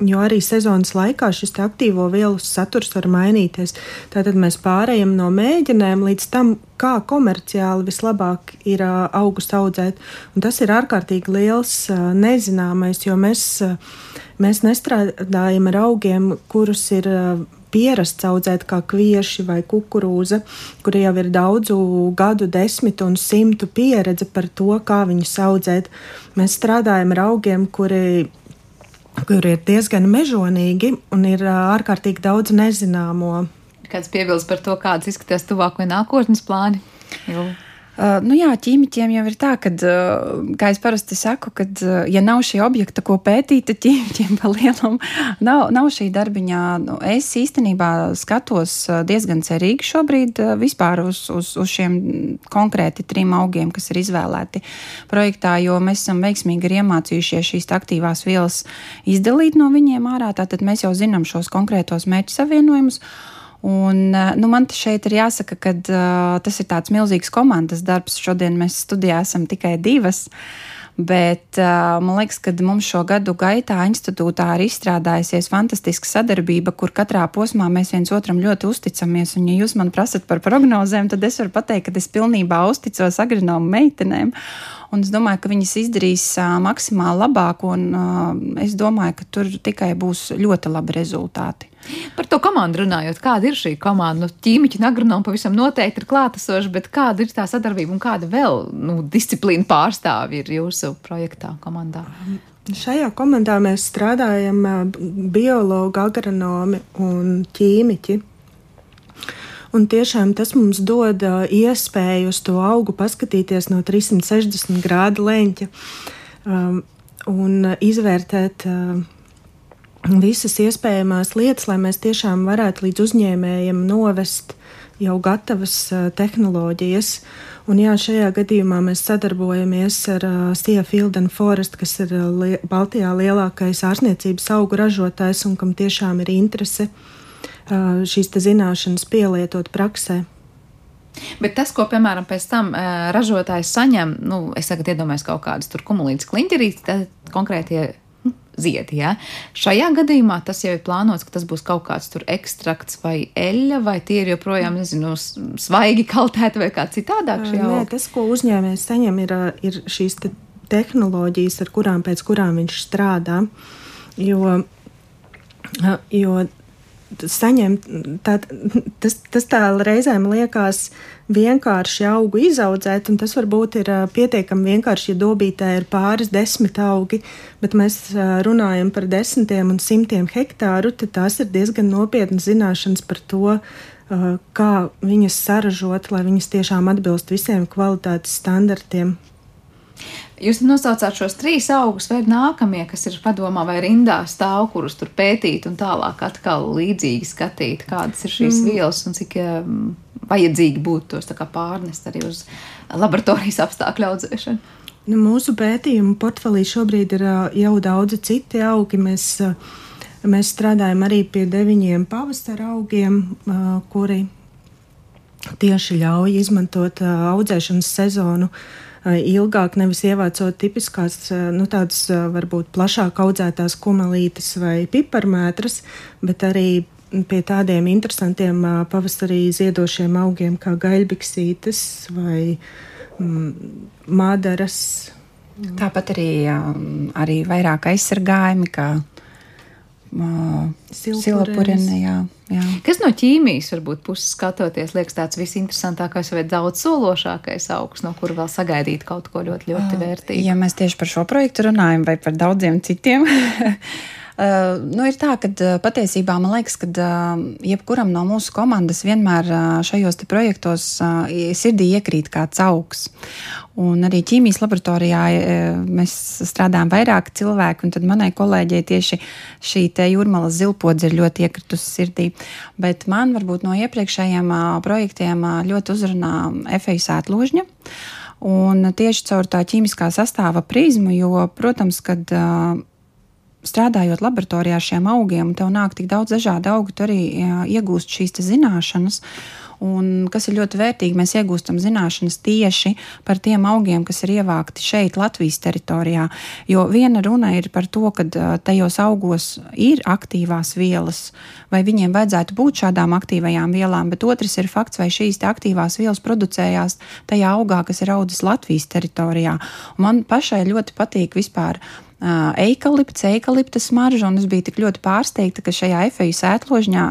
A: Jo arī sezonas laikā šis aktīvo vielu saturs var mainīties. Tātad mēs pārējām no mēģinēm līdz tam, kā komerciāli vislabāk ir augus audzēt. Un tas ir ārkārtīgi liels nezināmais, jo mēs, mēs nestrādājam ar augiem, kurus ir pierasts audzēt kā kvieši vai kukurūza, kur jau ir daudzu gadu, desmitu un simtu pieredze par to, kā viņus audzēt. Mēs strādājam ar augiem, kuri kuri ir diezgan mežonīgi un ir ārkārtīgi daudz nezināmo.
B: Kāds piebilst par to, kādas izskatās tuvāko nākotnes plāni?
G: Jo. Uh, nu jā, ķīmiķiem jau ir tā, ka, uh, kā es parasti saku, ka, uh, ja nav šī objekta, ko pētīt, tad ķīmiķiem pa lielam nav, nav šī darbiņā. Nu, es īstenībā skatos diezgan cerīgi šobrīd vispār uz, uz, uz šiem konkrēti trim augiem, kas ir izvēlēti projektā, jo mēs esam veiksmīgi arī iemācījušies šīs aktīvās vielas izdalīt no viņiem ārā. Tātad mēs jau zinām šos konkrētos mērķu savienojumus. Un, eh, nu, man šeit ir jāsaka, ka uh, tas ir tāds milzīgs komandas darbs. Šodien mēs studijā esam tikai divas. Bet uh, man liekas, ka mums šo gadu gaitā institūtā ir izstrādājusies fantastiska sadarbība, kur katrā posmā mēs viens otram ļoti uzticamies. Un, ja jūs man prasat par prognozēm, tad es varu pateikt, ka es pilnībā uzticos agronomu meitenēm. Un es domāju, ka viņas izdarīs uh, maksimāli labāk, un uh, es domāju, ka tur tikai būs ļoti labi rezultāti.
B: Par to komandu runājot, kāda ir šī komanda? Nu, ķīmiķi un agronomi pavisam noteikti ir klātesoši, bet kāda ir tā sadarbība un kāda vēl nu, disciplīna pārstāvja ir jūsu projektā, komandā?
A: Šajā komandā mēs strādājam biologi, agronomi un ķīmiķi. Un tiešām tas mums dod iespēju uz to augu paskatīties no 360 grādu leņķa um, un izvērtēt uh, visas iespējamās lietas, lai mēs tiešām varētu līdz uzņēmējiem novest jau gatavas tehnoloģijas. Un jā, šajā gadījumā mēs sadarbojamies ar uh, Sija Field and Forest, kas ir li Baltijā lielākais ārsniecības augu ražotājs un kam tiešām ir interese uh, šīs zināšanas pielietot praksē.
B: Bet tas, ko, piemēram, pēc tam uh, ražotājs saņem, nu, es tagad iedomājos kaut kādus tur kumulītas kliņķerītes, tad konkrētie ziedi. Ja? Šajā gadījumā tas jau ir plānots, ka tas būs kaut kāds tur ekstrakts vai eļļa, vai tie ir joprojām, nezinu, svaigi kaltēti vai kā citādāk.
A: Nē, tas, ko uzņēmējs saņem, ir, ir šīs te tehnoloģijas, ar kurām pēc kurām viņš strādā. Jo, jo saņemt, tā, tas, tas tā reizēm liekas vienkārši augu izaudzēt, un tas varbūt ir pietiekami vienkārši, ja dobītē ir pāris desmit augi, bet mēs runājam par desmitiem un simtiem hektāru, tad tās ir diezgan nopietnas zināšanas par to, kā viņas saražot, lai viņas tiešām atbilst visiem kvalitātes standartiem.
B: Jūs nosaucāt šos trīs augus, vai ir nākamie, kas ir padomā vai rindā stāv, kurus tur pētīt un tālāk atkal līdzīgi skatīt, kādas ir šīs mm. vielas un cik vajadzīgi būtu tos pārnest arī uz laboratorijas apstākļu audzēšanu?
A: Nu, mūsu pētījumu portfelī šobrīd ir jau daudzi citi augi. Mēs, mēs strādājam arī pie deviņiem pavasara augiem, kuri tieši ļauj izmantot audzēšanas sezonu ilgāk, nevis ievācot tipiskās, nu, tādas varbūt plašāk audzētās kumelītes vai piparmētras, bet arī pie tādiem interesantiem pavasarī ziedošiem augiem kā gaļbiksītes vai mm, madaras.
G: Tāpat arī, arī vairāk aizsargājumi, kā silpurene. Jā, jā.
B: Kas no ķīmijas varbūt puses skatoties, liekas tāds visinteresantākais vai daudz sološākais augs, no kura vēl sagaidīt kaut ko ļoti, ļoti vērtīgu?
G: Ja mēs tieši par šo projektu runājam vai par daudziem citiem. Uh, nu, ir tā, ka uh, patiesībā man liekas, ka uh, jebkuram no mūsu komandas vienmēr uh, šajos projektos uh, sirdī iekrīt kāds augs. Un arī ķīmijas laboratorijā mēs strādājam vairāk cilvēku, un tad manai kolēģei tieši šī jūrmālas zilpodze ir ļoti iekritusi sirdī. Bet man varbūt no iepriekšējiem projektiem ļoti uzrunā efeju sētložņa. Un tieši caur tā ķīmiskā sastāva prizmu, jo, protams, kad strādājot laboratorijā ar šiem augiem, tev nāk tik daudz dažādu augu, tu arī iegūst šīs zināšanas. Un kas ir ļoti vērtīgi, mēs iegūstam zināšanas tieši par tiem augiem, kas ir ievākti šeit, Latvijas teritorijā. Jo viena runa ir par to, ka tajos augos ir aktīvās vielas, vai viņiem vajadzētu būt šādām aktīvajām vielām, bet otrs ir fakts, vai šīs aktīvās vielas producējās tajā augā, kas ir audzis Latvijas teritorijā. Un man pašai ļoti patīk vispār eikalipts, eikalipta smarža, un es biju tik ļoti pārsteigta, ka šajā efeju sētložņā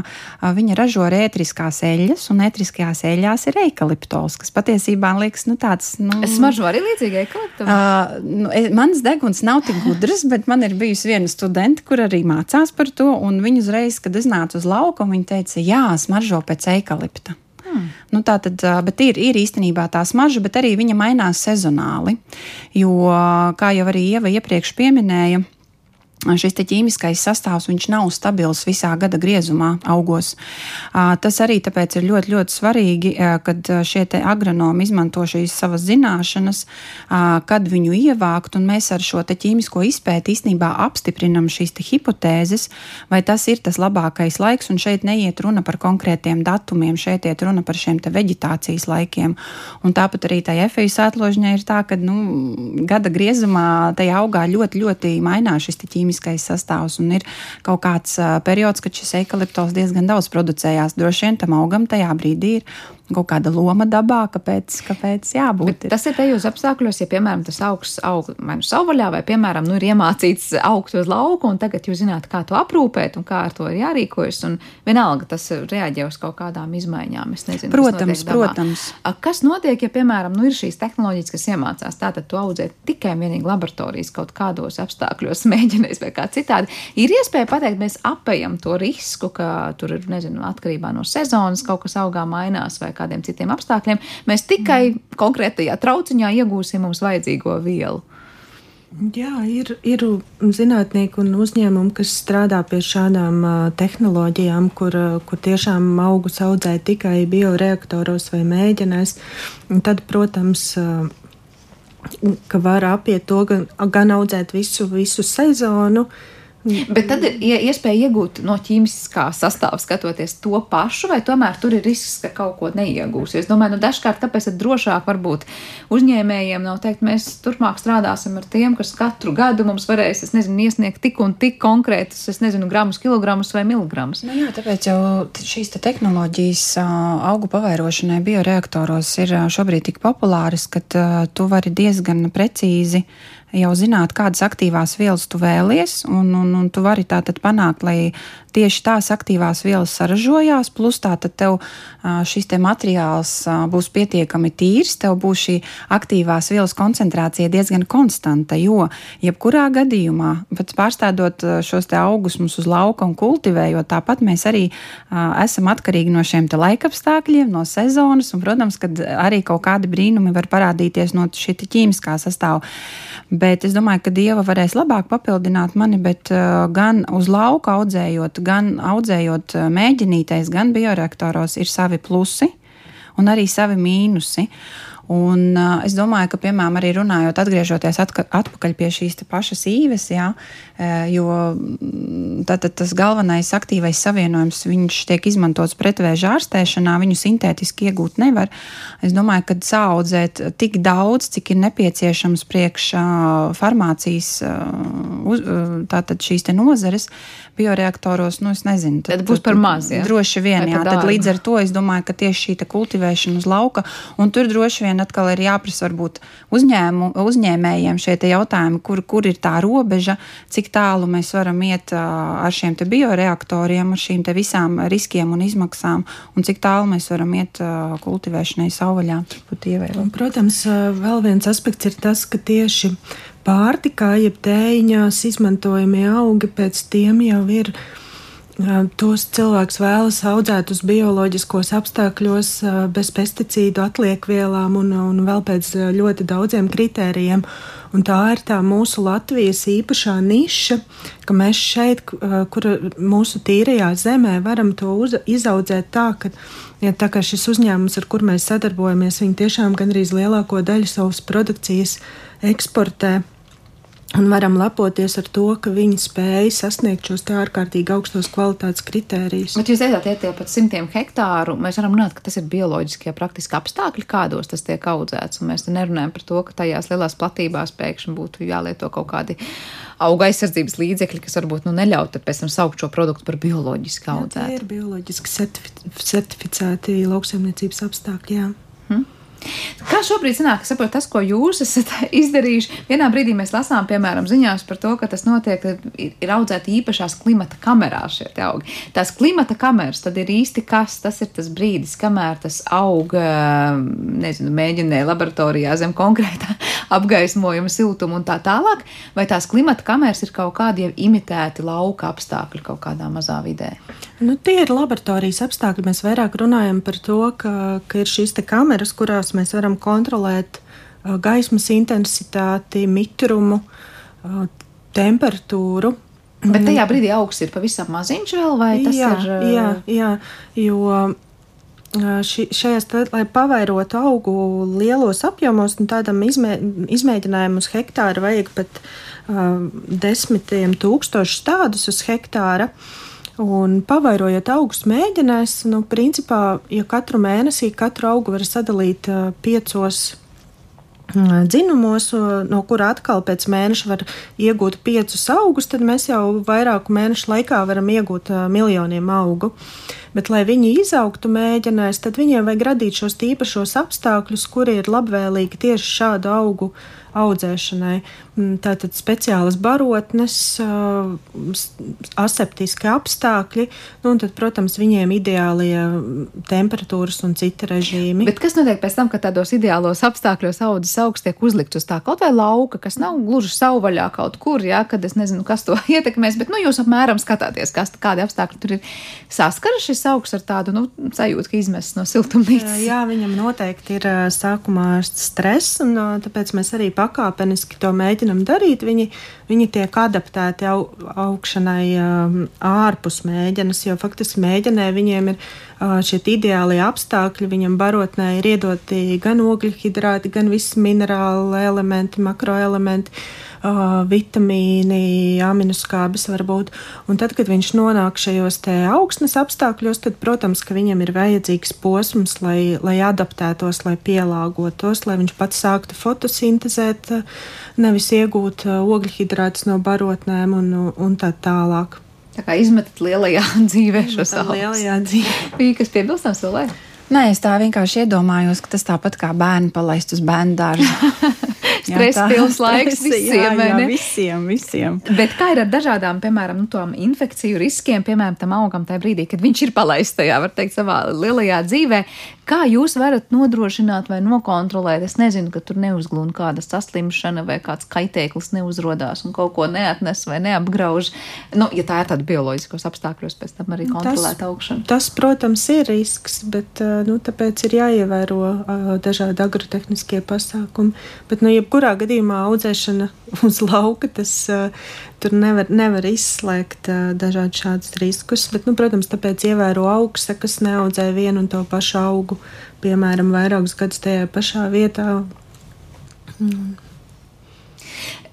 G: viņa ražo ētriskās eļļas, un ētriskajās eļļās ir eikaliptols, kas patiesībā liekas, nu tāds. Nu,
B: es smaržo arī līdzīgi eikaliptam. Uh,
G: nu, e, mans deguns nav tik gudrs, bet man ir bijusi viena studenta, kur arī mācās par to, un viņa uzreiz, kad es nācu uz lauku, viņa teica, jā, smaržo pēc eikalipta. Hmm. Nu, tā tad, ir, ir īstenībā tā smarža, bet arī viņa mainās sezonāli. Jo, kā jau arī Ieva iepriekš pieminēja, šis ķīmiskais sastāvs nav stabils visā gada griezumā, augos. Tas arī tāpēc ir ļoti, ļoti svarīgi, kad šie agronomi izmanto šīs savas zināšanas, kad viņu ievākt, un mēs ar šo ķīmisko izpēti īstenībā apstiprinam šīs hipotēzes, vai tas ir tas labākais laiks, un šeit neiet runa par konkrētiem datumiem, šeit iet runa par šiem veģetācijas laikiem. Un tāpat arī tajā efeju sētložņā ir tā, ka nu, gada griezumā tajā augā ļoti, ļoti mainās šis ķīmiskais ķīmiskais sastāvs. Un ir kaut kāds periods, kad šis eikaliptos diezgan daudz producējās. Droši vien tam augam tajā brīdī ir kaut kāda loma dabā, kāpēc, kāpēc jābūt.
B: Bet tas ir tajos apstākļos, ja, piemēram, tas augsts aug vai nu savvaļā, vai, piemēram, nu, ir iemācīts augt uz lauku, un tagad jūs zināt, kā to aprūpēt un kā ar to ir jārīkojas. Un vienalga tas reaģē uz kaut kādām izmaiņām. Nezinu,
G: protams, protams.
B: Kas notiek, ja, piemēram, nu, ir šīs tehnoloģijas, kas iemācās tātad to audzēt tikai un vienīgi laboratorijas kaut kādos apstākļos, mēģinājis vai kā citādi? Ir iespēja pateikt, mēs apējam to risku, ka tur ir, nezinu, atkarībā no sezonas kaut kas augā mainās vai kādiem citiem apstākļiem, mēs tikai mm. konkrētajā trauciņā iegūsim mums vajadzīgo vielu.
A: Jā, ir, ir zinātnieki un uzņēmumi, kas strādā pie šādām uh, tehnoloģijām, kur, uh, kur tiešām augus audzē tikai bioreaktoros vai mēģinēs. Tad, protams, uh, ka var apiet to gan, gan audzēt visu, visu sezonu, uh,
B: Bet tad ir iespēja iegūt no ķīmiskā sastāvā, skatoties to pašu, vai tomēr tur ir risks, ka kaut ko neiegūs. Es domāju, nu, dažkārt tāpēc ir drošāk varbūt uzņēmējiem nav teikt, mēs turpmāk strādāsim ar tiem, kas katru gadu mums varēs, es nezinu, iesniegt tik un tik konkrētus, es nezinu, gramus, kilogramus vai miligramus.
G: Nu jā, tāpēc jau šīs te tehnoloģijas augu pavairošanai bioreaktoros ir šobrīd tik populāras, ka tu vari diezgan precīzi jau zināt, kādas aktīvās vielas tu vēlies, un, un, un tu vari tātad panākt, lai tieši tās aktīvās vielas saražojās, plus tātad tev šis te materiāls būs pietiekami tīrs, tev būs šī aktīvās vielas koncentrācija diezgan konstanta, jo jebkurā gadījumā, pēc pārstādot šos te augus mums uz lauka un kultivējot, tāpat mēs arī esam atkarīgi no šiem te laikapstākļiem, no sezonas, un, protams, kad arī kaut kādi brīnumi var parādīties no šī ķīmiskā sastāvā. Bet es domāju, ka Dieva varēs labāk papildināt mani, bet uh, gan uz lauka audzējot, gan audzējot uh, mēģinītais, gan bioreaktoros ir savi plusi un arī savi mīnusi. Un, uh, es domāju, ka, piemēram, arī runājot, atgriežoties atka, atpakaļ pie šīs pašas īves, jā, jo tātad tas galvenais aktīvais savienojums, viņš tiek izmantots pretvēža ārstēšanā, viņu sintētiski iegūt nevar. Es domāju, ka saudzēt tik daudz, cik ir nepieciešams priekš farmācijas, tātad šīs te nozares, bioreaktoros, nu, es nezinu.
B: Tad, tad būs par maz. Ja?
G: Droši vien, jā. Tad līdz ar to es domāju, ka tieši šī kultivēšana uz lauka, un tur droši vien atkal ir jāprasa varbūt uzņēmu, uzņēmējiem šie jautājumi, kur, kur ir tā robeža, cik tālu mēs varam iet ar šiem bioreaktoriem, ar šīm visām riskiem un izmaksām, un cik tālu mēs varam iet kultivēšanai savvaļā.
A: Protams, vēl viens aspekts ir tas, ka tieši pārtikā, jeb tēņās izmantojamie augi, pēc tiem jau ir. Tos cilvēks vēlas audzēt uz bioloģiskos apstākļos, bez pesticīdu atliekvielām un, un vēl pēc ļoti daudziem kritērijiem. Un tā ir tā mūsu Latvijas īpašā niša, ka mēs šeit, kur mūsu tīrajā zemē, varam to uz, izaudzēt tā, ka ja tā šis uzņēmums, ar kur mēs sadarbojamies, viņi tiešām gandrīz lielāko daļu savas produkcijas eksportē. Un varam lepoties ar to, ka viņi spēja sasniegt šos ārkārtīgi augstos kvalitātes kritērijus.
B: Bet jūs teicāt, ja tie pat simtiem hektāru, mēs varam runāt, ka tas ir bioloģiskie praktiski apstākļi, kādos tas tiek audzēts. Un mēs te nerunājam par to, ka tajās lielās platībās pēkšņi būtu jālieto kaut kādi auga aizsardzības līdzekļi, kas varbūt nu, neļautu pēc tam saukt šo produktu par bioloģiski audzētu. Jā,
A: tie ir bioloģiski certificēti lauksaimniecības apstākļi. Jā. Hmm.
B: Kā šobrīd sanāk, saprot, tas, ko jūs esat izdarījuši? Vienā brīdī mēs lasām, piemēram, ziņās par to, ka tas notiek, ir audzēti īpašās klimata kamerās šie augi. Tās klimata kameras tad ir īsti kas, tas ir tas brīdis, kamēr tas aug, nezinu, mēģinē laboratorijā zem konkrētā apgaismojuma, siltuma un tā tālāk, vai tās klimata kameras ir kaut kādi jau imitēti lauka apstākļi kaut kādā mazā vidē?
A: Nu, tie ir laboratorijas apstākļi. Mēs vairāk runājam par to, ka, ka ir šīs kameras, kurās mēs varam kontrolēt uh, gaismas intensitāti, mitrumu, uh, temperatūru.
B: Bet tajā brīdī augsts ir pavisam maziņš vēl, vai tas
A: jā,
B: ir?
A: Uh... Jā, jā, jo ši, šajās, lai pavairotu augu lielos apjomos, un tādam izmē, izmēģinājumu uz hektāru vajag pat uh, desmitiem tūkstošus tādus uz hektāra. Uh, Un pavairojot augus mēģinēs, nu, principā, ja katru mēnesī katru augu var sadalīt uh, piecos dzinumos, no kura atkal pēc mēneša var iegūt piecus augus, tad mēs jau vairāku mēnešu laikā varam iegūt uh, miljoniem augu. Bet, lai viņi izaugtu mēģinājumos, tad viņiem vajag radīt šos īpašos apstākļus, kuri ir labvēlīgi tieši šādu augu audzēšanai. Mm, tātad speciālas barotnes, aseptiski apstākļi, nu, un tad, protams, viņiem ideālie temperatūras un citi režīmi.
B: Bet kas notiek pēc tam, kad tādos ideālos apstākļos audzes augsts tiek uzlikts uz tā kaut vai lauka, kas nav gluži savvaļā kaut kur, jā, kad es nezinu, kas to ietekmēs, bet, nu, jūs apmēram skatāties, kas, kādi apstākļi tur ir. Saskara šis augsts ar tādu, nu, sajūtu, ka izmests no siltumnīcas.
A: Jā, viņam noteikti ir sākumā stress, un tāpēc mēs arī pakāpeniski to mēģinam darīt, viņi, viņi tiek adaptēti au, augšanai um, ārpus mēģinas, jo faktiski mēģinē viņiem ir uh, šie ideālie apstākļi, viņam barotnē ir iedoti gan ogļhidrāti, gan visi minerāli elementi, makroelementi. Uh, uh, vitamīni, aminoskābes varbūt. Un tad, kad viņš nonāk šajos augsnes apstākļos, tad, protams, ka viņam ir vajadzīgs posms, lai, lai adaptētos, lai pielāgotos, lai viņš pats sāktu fotosintezēt, nevis iegūt ogļhidrātus no barotnēm un, un tā tālāk.
B: Tā kā izmetat lielajā dzīvē šo savu
A: lielajā dzīvē.
B: Bija kas piebilstams vēl?
G: Nē, es tā vienkārši iedomājos, ka tas tāpat kā bērni palaist uz bērnu dārzu.
B: Stresa pilns laiks visiem. Jā, jā,
G: visiem, visiem.
B: Bet kā ir ar dažādām, piemēram, nu, tām infekciju riskiem, piemēram, tam augam tajā brīdī, kad viņš ir palaists tajā, var teikt, savā lielajā dzīvē, Kā jūs varat nodrošināt vai nokontrolēt? Es nezinu, ka tur neuzglūna kāda saslimšana vai kāds kaitēklis neuzrodās un kaut ko neatnes vai neapgrauž. Nu, ja tā ir tāda bioloģiskos apstākļos, pēc tam arī kontrolēt
A: tas,
B: augšanu.
A: Tas, protams, ir risks, bet nu, tāpēc ir jāievēro dažādi agrotehniskie pasākumi. Bet, nu, ja jebkurā gadījumā audzēšana uz lauka, tas tur nevar, nevar izslēgt dažādi šādus riskus. Bet, nu, protams, tāpēc ievēro augsta, kas neaudzē vienu un to pašu augu, piemēram, vairākus gadus tajā pašā vietā.
B: Mm.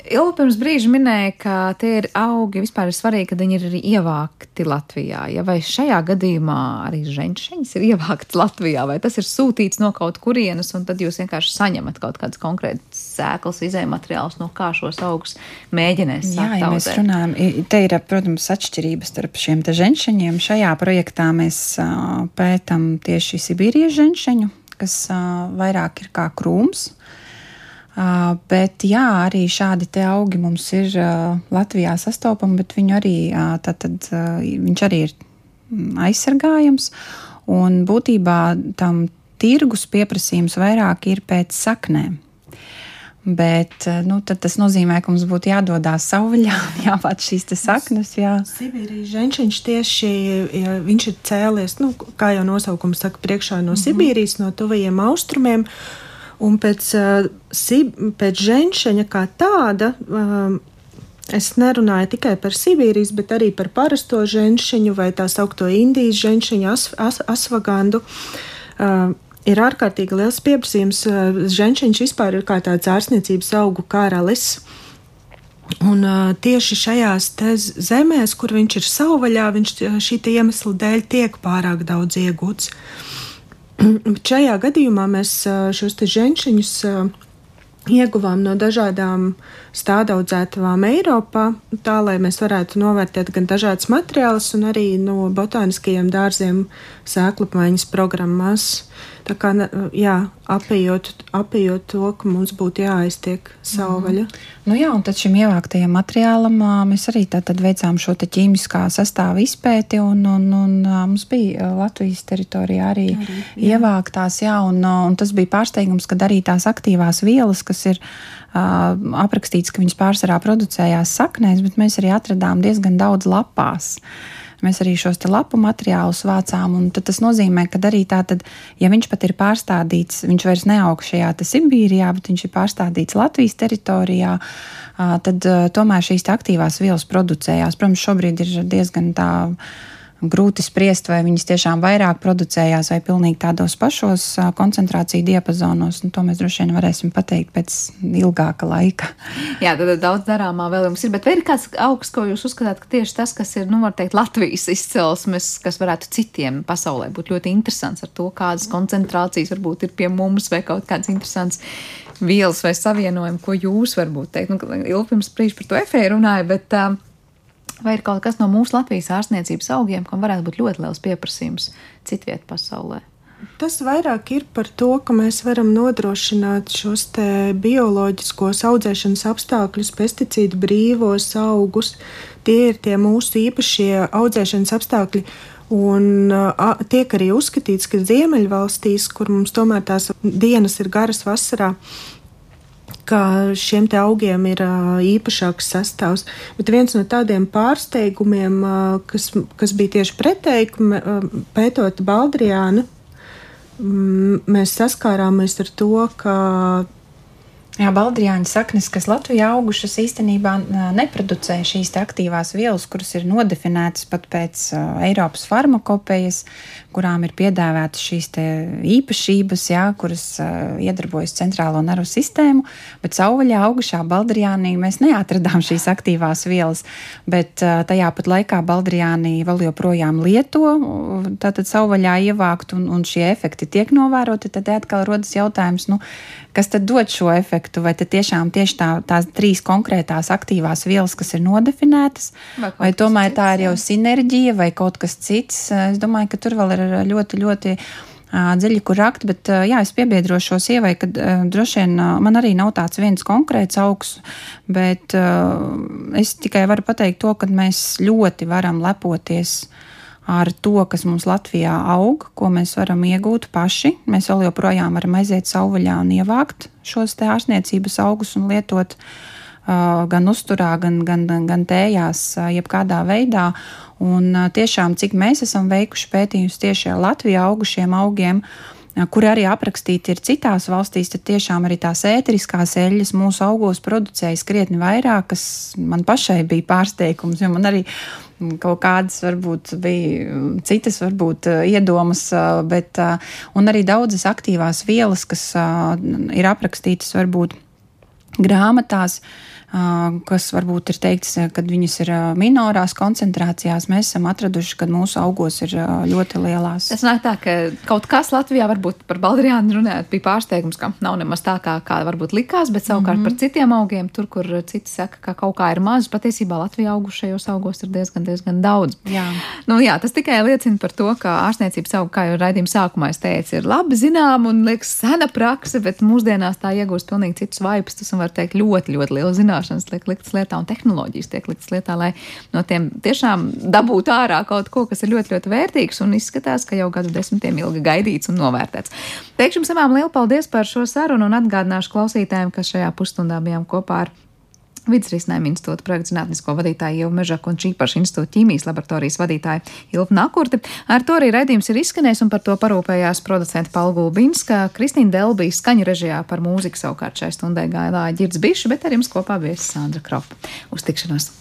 B: Ilga pirms brīža minēja, ka tie ir augi vispār ir svarīgi, ka viņi ir arī ievākti Latvijā. Ja vai šajā gadījumā arī ženšeņas ir ievāktas Latvijā, vai tas ir sūtīts no kaut kurienes, un tad jūs vienkārši saņemat kaut kādas konkrētas sēklas, izējuma materiālus, no kā šos augus mēģinās.
G: Jā, ja mēs runājam, te ir, protams, atšķirības starp šiem te ženšeņiem. Šajā projektā mēs pētam tieši Sibīrijas ženšeņu, kas vairāk ir kā krūms. Uh, bet jā, arī šādi augi mums ir uh, Latvijā sastopami, bet viņu arī, tātad, viņš arī ir mm, aizsargājams. Un būtībā tam tirgus pieprasījums vairāk ir pēc saknēm. Bet nu, tas nozīmē, ka mums būtu jādodas savvaļā jāpat šīs saknes. Jā.
A: Sibīrijas ženšiņš tieši ja viņš ir cēlies, nu, kā jau nosaukums saka, priekšā no mm -hmm. Sibīrijas, no tuvajiem austrumiem. Uh, Un pēc, pēc ženšaņa kā tāda. Es nerunāju tikai par Sibīrijas, bet arī par parasto ženšiņu vai tā saucamo Indijas ženšiņu, as, as, asvagandu. Uh, ir ārkārtīgi liels pieprasījums. Ženšiņš vispār ir kā tāds ārstniecības augu karalis. Un tieši šajās zemēs, kur viņš ir savvaļā, viņš šī iemesla dēļ tiek pārāk daudz iegūts. Uh, šajā gadījumā mēs šos ženšiņus ieguvām no dažādām stādaudzētavām Eiropā, tā lai mēs varētu novērtēt gan dažādas materiālus, gan arī no botāniskajiem dārziem sēklu apmaiņas programmās. Tā kā jā, apējot, apējot to, ka mums būtu jāaiztiek savvaļa. Mm.
G: Nu jā, un tad šim ievāktajam materiālam mēs arī tātad veicām šo ķīmiskā sastāvu izpēti, un, un, un mums bija Latvijas teritorijā arī, arī jā. ievāktās, jā, un, un tas bija pārsteigums, kad arī tās aktīvās vielas, kas ir uh, aprakstīts, ka viņas pārsvarā producējās saknēs, bet mēs arī atradām diezgan daudz lapās. Uh, Mēs arī šos lapu materiālus vācām, tas nozīmē, ka arī tā, tad, ja viņš pat ir pārstādīts, viņš vairs neaug šajā Sibīrijā, bet viņš ir pārstādīts Latvijas teritorijā, tad tomēr šīs aktīvās vielas producējās. Protams, šobrīd ir diezgan tā grūti spriest, vai viņas tiešām vairāk producējās vai pilnīgi tādos pašos koncentrāciju diapazonos. To mēs droši vien varēsim pateikt pēc ilgāka laika.
B: Jā, tad daudz darāmā vēl jums ir. Bet vai ir kāds augsts, ko jūs uzskatāt, ka tieši tas, kas ir, nu, var teikt, Latvijas izcelsmes, kas varētu citiem pasaulē būt ļoti interesants ar to, kādas koncentrācijas varbūt ir pie mums vai kaut kāds interesants vielas vai savienojumi, ko jūs varbūt teikt. Nu, ilgi pirms brīža par to efēru runāju, bet uh, Vai ir kaut kas no mūsu Latvijas ārstniecības augiem, kam varētu būt ļoti liels pieprasījums citvietā pasaulē?
A: Tas vairāk ir par to, ka mēs varam nodrošināt šos bioloģiskos audzēšanas apstākļus, pesticīdu brīvos augus. Tie ir tie mūsu īpašie audzēšanas apstākļi. Un a, tiek arī uzskatīts, ka Ziemeļvalstīs, kur mums tomēr tās dienas ir garas vasarā, ka šiem augiem ir īpašāks sastāvs. Bet viens no tādiem pārsteigumiem, kas, kas bija tieši pretēji, pētot Baldriānu, mēs saskārāmies ar to, ka
G: Jā, baldriāņu saknes, kas Latvijā augušas, īstenībā neproducē šīs aktīvās vielas, kuras ir nodefinētas pat pēc Eiropas farmakopejas, kurām ir piedāvātas šīs īpašības, jā, kuras iedarbojas centrālo nervu sistēmu, bet savvaļā augušā baldriānī mēs neatradām šīs aktīvās vielas, bet tajā pat laikā baldriānī vēl joprojām lieto, tātad savvaļā ievākt un, un šie efekti tiek novēroti, tad atkal rodas jautājums, nu, kas tad dod šo efektu? Vai tiešām tieši tā, tās trīs konkrētās aktīvās vielas, kas ir nodefinētas, vai, vai tomēr tā ir jau sinerģija vai kaut kas cits? Es domāju, ka tur vēl ir ļoti, ļoti dziļi, kur rakt, bet jā, es piebiedrošos sievai, ka droši vien man arī nav tāds viens konkrēts augs, bet es tikai varu pateikt to, ka mēs ļoti varam lepoties ar to, kas mums Latvijā aug, ko mēs varam iegūt paši. Mēs vēl joprojām varam aiziet savvaļā un ievākt šos te ārstniecības augus un lietot uh, gan uzturā, gan, gan, gan tējās, uh, jebkādā veidā. Un uh, tiešām, cik mēs esam veikuši pētījumus tieši ar Latvijā augušiem augiem, kuri arī aprakstīti ir citās valstīs, tad tiešām arī tās ēteriskās eļļas mūsu augos producējas krietni vairāk, kas man pašai bija pārsteigums, jo man arī kaut kādas varbūt bija citas varbūt iedomas, bet un arī daudzas aktīvās vielas, kas ir aprakstītas varbūt grāmatās. Uh, kas varbūt ir teikts, ka viņas ir minorās koncentrācijās, mēs esam atraduši, ka mūsu augos ir ļoti lielās.
B: Tas nāk tā, ka kaut kas Latvijā varbūt par baldriānu runājot bija pārsteigums, ka nav nemaz tā, kā, kā varbūt likās, bet savukārt mm -hmm. par citiem augiem, tur, kur citi saka, ka kaut kā ir maz, patiesībā Latvijā augušajos augos ir diezgan, diezgan daudz. Jā. Nu, jā, tas tikai liecina par to, ka ārstniecības auga, kā jau raidījuma sākumā es teicu, ir labi zinām un liekas sena prakse, bet mūsdienās tā iegūst pilnīgi citus vaipstus un var teikt ļoti, ļoti lielu zināšanu zināšanas tiek liktas lietā un tehnoloģijas tiek liktas lietā, lai no tiem tiešām dabūtu ārā kaut ko, kas ir ļoti, ļoti vērtīgs un izskatās, ka jau gadu desmitiem ilgi gaidīts un novērtēts. Teikšu jums abām lielu paldies par šo sarunu un atgādināšu klausītājiem, ka šajā pusstundā bijām kopā ar Vides risinājuma institūta projekta zinātnisko vadītāju Ilvu Mežaku un Čīpašu institūta ķīmijas laboratorijas vadītāju Ilvu Nakurti. Ar to arī raidījums ir izskanējis un par to parūpējās producenta Paula Gulbinska, Kristīna Delbija skaņu režijā par mūziku savukārt šai stundai gāja Girds Bišs, bet ar jums kopā viesis Sandra Kropa. Uz tikšanos!